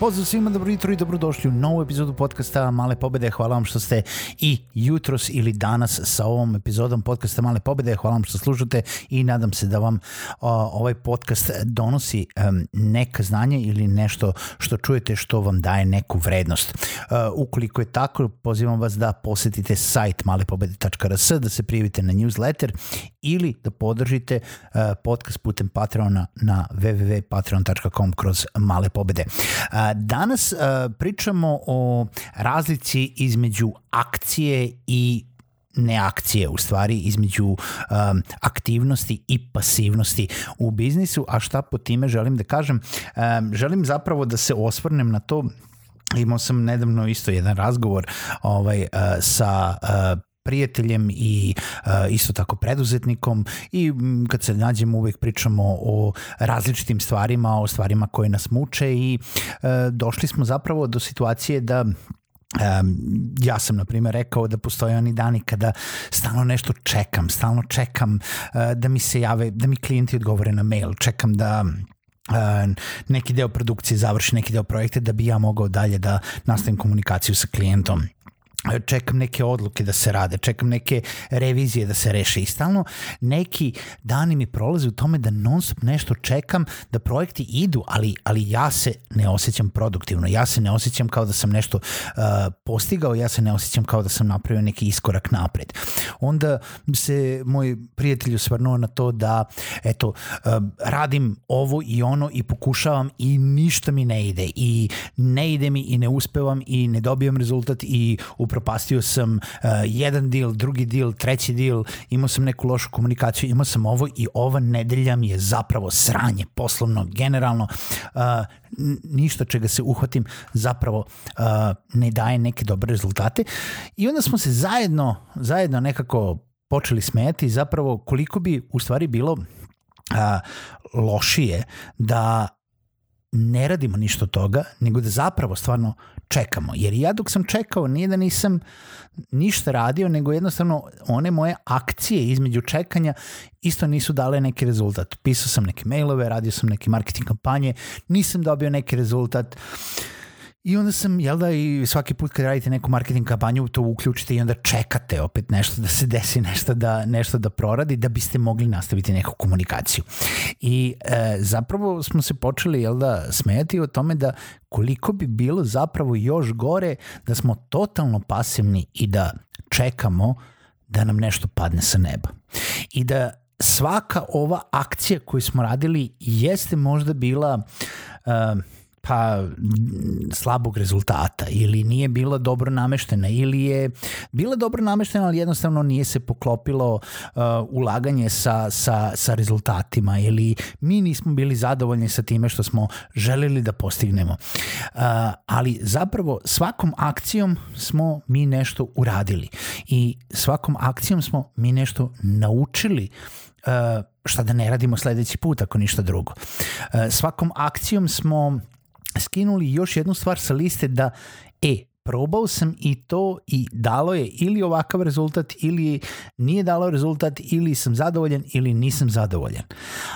Pozdrav svima, dobro jutro i dobrodošli u novu epizodu podcasta Male pobede. Hvala vam što ste i jutros ili danas sa ovom epizodom podcasta Male pobede. Hvala vam što slušate i nadam se da vam o, ovaj podcast donosi um, neka znanje ili nešto što čujete što vam daje neku vrednost. Uh, ukoliko je tako, pozivam vas da posetite sajt malepobede.rs, da se prijavite na newsletter ili da podržite uh, podcast putem Patreona na www.patreon.com kroz male pobede. Uh, Danas uh, pričamo o razlici između akcije i neakcije u stvari između um, aktivnosti i pasivnosti u biznisu, a šta po time želim da kažem? Um, želim zapravo da se osvrnem na to Imao sam nedavno isto jedan razgovor ovaj, sa prijateljem i uh, isto tako preduzetnikom i kad se nađemo uvek pričamo o različitim stvarima, o stvarima koje nas muče i uh, došli smo zapravo do situacije da Um, ja sam, na primjer, rekao da postoje oni dani kada stalno nešto čekam, stalno čekam uh, da mi se jave, da mi klijenti odgovore na mail, čekam da Uh, neki deo produkcije završi neki deo projekta da bi ja mogao dalje da nastavim komunikaciju sa klijentom čekam neke odluke da se rade, čekam neke revizije da se reše. I stalno neki dani mi prolaze u tome da non stop nešto čekam, da projekti idu, ali, ali ja se ne osjećam produktivno, ja se ne osjećam kao da sam nešto uh, postigao, ja se ne osjećam kao da sam napravio neki iskorak napred. Onda se moj prijatelj usvrnuo na to da eto, uh, radim ovo i ono i pokušavam i ništa mi ne ide. I ne ide mi i ne uspevam i ne dobijam rezultat i upropastio sam uh, jedan deal, drugi deal, treći deal, imao sam neku lošu komunikaciju, imao sam ovo i ova nedelja mi je zapravo sranje poslovno, generalno, uh, ništa čega se uhvatim zapravo uh, ne daje neke dobre rezultate. I onda smo se zajedno, zajedno nekako počeli smejati zapravo koliko bi u stvari bilo uh, lošije da ne radimo ništa od toga, nego da zapravo stvarno čekamo. Jer ja dok sam čekao nije da nisam ništa radio, nego jednostavno one moje akcije između čekanja isto nisu dale neki rezultat. Pisao sam neke mailove, radio sam neke marketing kampanje, nisam dobio neki rezultat. Uh, I onda sam, jel da, i svaki put kad radite neku marketing kampanju, to uključite i onda čekate opet nešto da se desi, nešto da, nešto da proradi, da biste mogli nastaviti neku komunikaciju. I e, zapravo smo se počeli, jel da, smejati o tome da koliko bi bilo zapravo još gore da smo totalno pasivni i da čekamo da nam nešto padne sa neba. I da svaka ova akcija koju smo radili jeste možda bila uh, pa slabog rezultata ili nije bila dobro nameštena ili je bila dobro nameštena ali jednostavno nije se poklopilo uh, ulaganje sa, sa, sa rezultatima ili mi nismo bili zadovoljni sa time što smo želeli da postignemo. Uh, ali zapravo svakom akcijom smo mi nešto uradili i svakom akcijom smo mi nešto naučili uh, šta da ne radimo sledeći put ako ništa drugo. Uh, svakom akcijom smo skinuli još jednu stvar sa liste da e, probao sam i to i dalo je ili ovakav rezultat ili nije dalo rezultat ili sam zadovoljan ili nisam zadovoljan.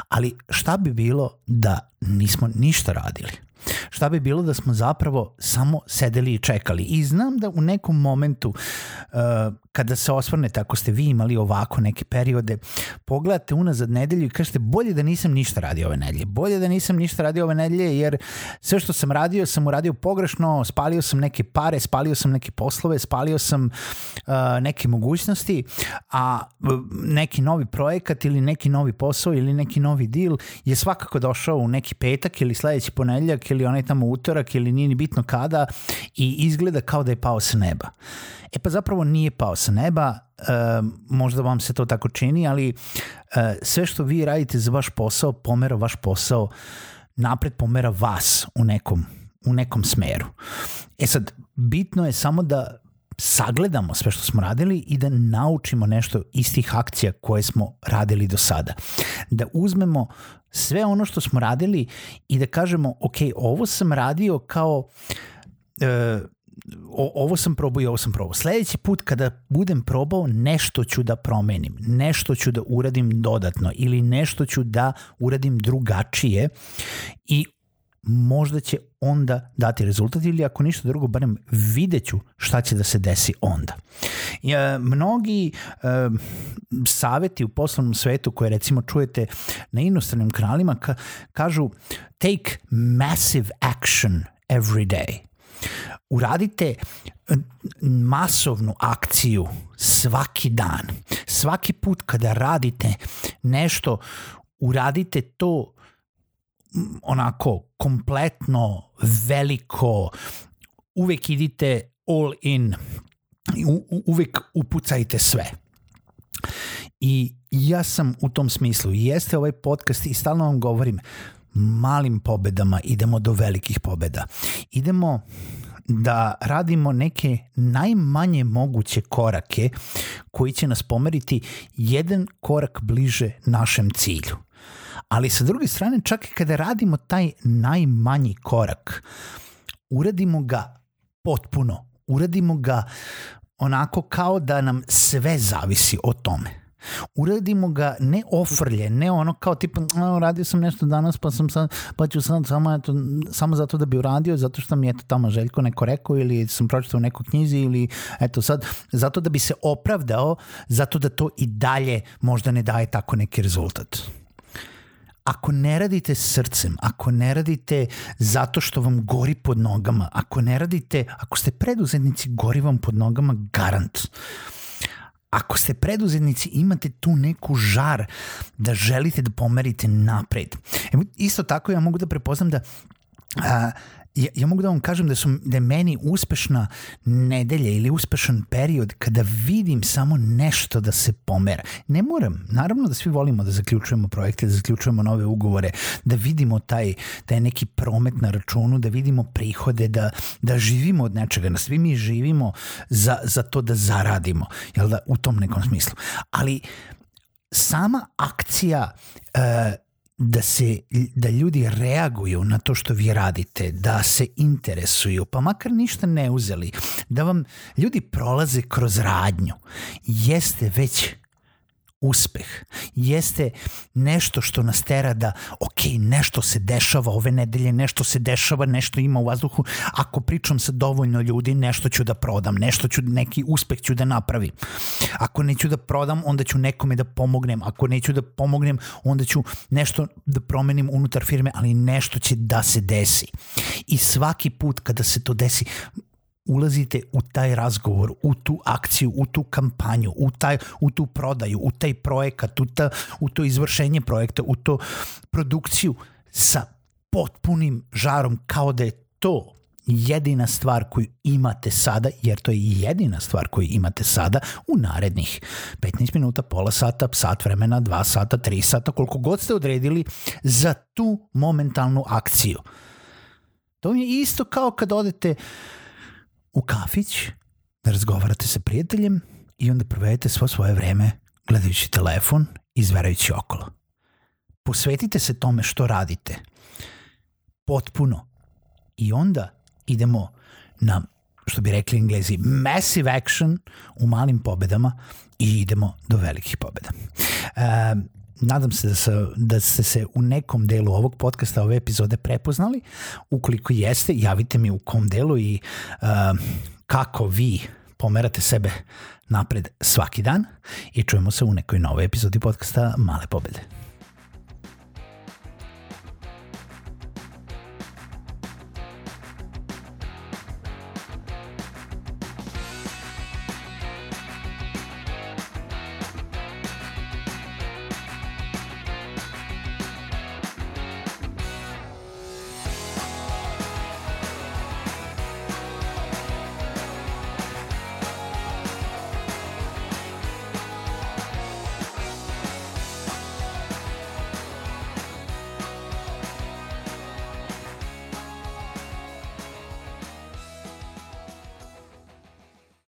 Ali šta bi bilo da nismo ništa radili? Šta bi bilo da smo zapravo samo sedeli i čekali? I znam da u nekom momentu uh, kada se osvrnete, ako ste vi imali ovako neke periode, pogledate unazad nedelju i kažete bolje da nisam ništa radio ove nedelje. Bolje da nisam ništa radio ove nedelje jer sve što sam radio sam uradio pogrešno, spalio sam neke pare, spalio sam neke poslove, spalio sam uh, neke mogućnosti, a neki novi projekat ili neki novi posao ili neki novi deal je svakako došao u neki petak ili sledeći ponedeljak ili onaj tamo utorak ili nije ni bitno kada i izgleda kao da je pao sa neba. E pa zapravo nije pao sa neba, e, možda vam se to tako čini, ali e, sve što vi radite za vaš posao pomera vaš posao napred pomera vas u nekom, u nekom smeru. E sad, bitno je samo da sagledamo sve što smo radili i da naučimo nešto iz tih akcija koje smo radili do sada. Da uzmemo sve ono što smo radili i da kažemo, ok, ovo sam radio kao e, o, ovo sam probao i ovo sam probao. Sledeći put kada budem probao, nešto ću da promenim, nešto ću da uradim dodatno ili nešto ću da uradim drugačije i možda će onda dati rezultat ili ako ništa drugo, barem videću šta će da se desi onda. E, mnogi e, saveti u poslovnom svetu koje recimo čujete na inostranim kanalima ka, kažu take massive action every day uradite masovnu akciju svaki dan. Svaki put kada radite nešto, uradite to onako kompletno, veliko, uvek idite all in, u, uvek upucajte sve. I ja sam u tom smislu, jeste ovaj podcast i stalno vam govorim, malim pobedama idemo do velikih pobeda. Idemo da radimo neke najmanje moguće korake koji će nas pomeriti jedan korak bliže našem cilju. Ali sa druge strane, čak i kada radimo taj najmanji korak, uradimo ga potpuno, uradimo ga onako kao da nam sve zavisi o tome. Uradimo ga ne ofrlje, ne ono kao tipa radio sam nešto danas pa sam sad, pa ću sad samo, eto, samo zato da bi uradio, zato što mi je to tamo Željko neko rekao ili sam pročitao u nekoj knjizi ili eto sad, zato da bi se opravdao, zato da to i dalje možda ne daje tako neki rezultat ako ne radite srcem, ako ne radite zato što vam gori pod nogama, ako ne radite, ako ste preduzetnici, gori vam pod nogama garant ako ste preduzetnici, imate tu neku žar da želite da pomerite napred. Isto tako ja mogu da prepoznam da a, ja, ja mogu da vam kažem da, su, da je meni uspešna nedelja ili uspešan period kada vidim samo nešto da se pomera. Ne moram, naravno da svi volimo da zaključujemo projekte, da zaključujemo nove ugovore, da vidimo taj, taj neki promet na računu, da vidimo prihode, da, da živimo od nečega. Na svi mi živimo za, za to da zaradimo, jel da, u tom nekom smislu. Ali sama akcija uh, da se da ljudi reaguju na to što vi radite, da se interesuju, pa makar ništa ne uzeli, da vam ljudi prolaze kroz radnju, jeste već uspeh jeste nešto što nas tera da ok, nešto se dešava ove nedelje, nešto se dešava, nešto ima u vazduhu, ako pričam sa dovoljno ljudi, nešto ću da prodam, nešto ću, neki uspeh ću da napravim. Ako neću da prodam, onda ću nekome da pomognem, ako neću da pomognem, onda ću nešto da promenim unutar firme, ali nešto će da se desi. I svaki put kada se to desi, ulazite u taj razgovor, u tu akciju, u tu kampanju, u, taj, u tu prodaju, u taj projekat, u, ta, u to izvršenje projekta, u to produkciju sa potpunim žarom kao da je to jedina stvar koju imate sada, jer to je jedina stvar koju imate sada u narednih 15 minuta, pola sata, sat vremena, 2 sata, 3 sata, koliko god ste odredili za tu momentalnu akciju. To je isto kao kad odete uh, u kafić, da razgovarate sa prijateljem i onda provedete svo svoje vreme gledajući telefon i izverajući okolo. Posvetite se tome što radite. Potpuno. I onda idemo na, što bi rekli englezi, massive action u malim pobedama i idemo do velikih pobeda. E, nadam se da, se da ste se u nekom delu ovog podcasta, ove epizode prepoznali. Ukoliko jeste, javite mi u kom delu i uh, kako vi pomerate sebe napred svaki dan i čujemo se u nekoj novoj epizodi podcasta Male pobede.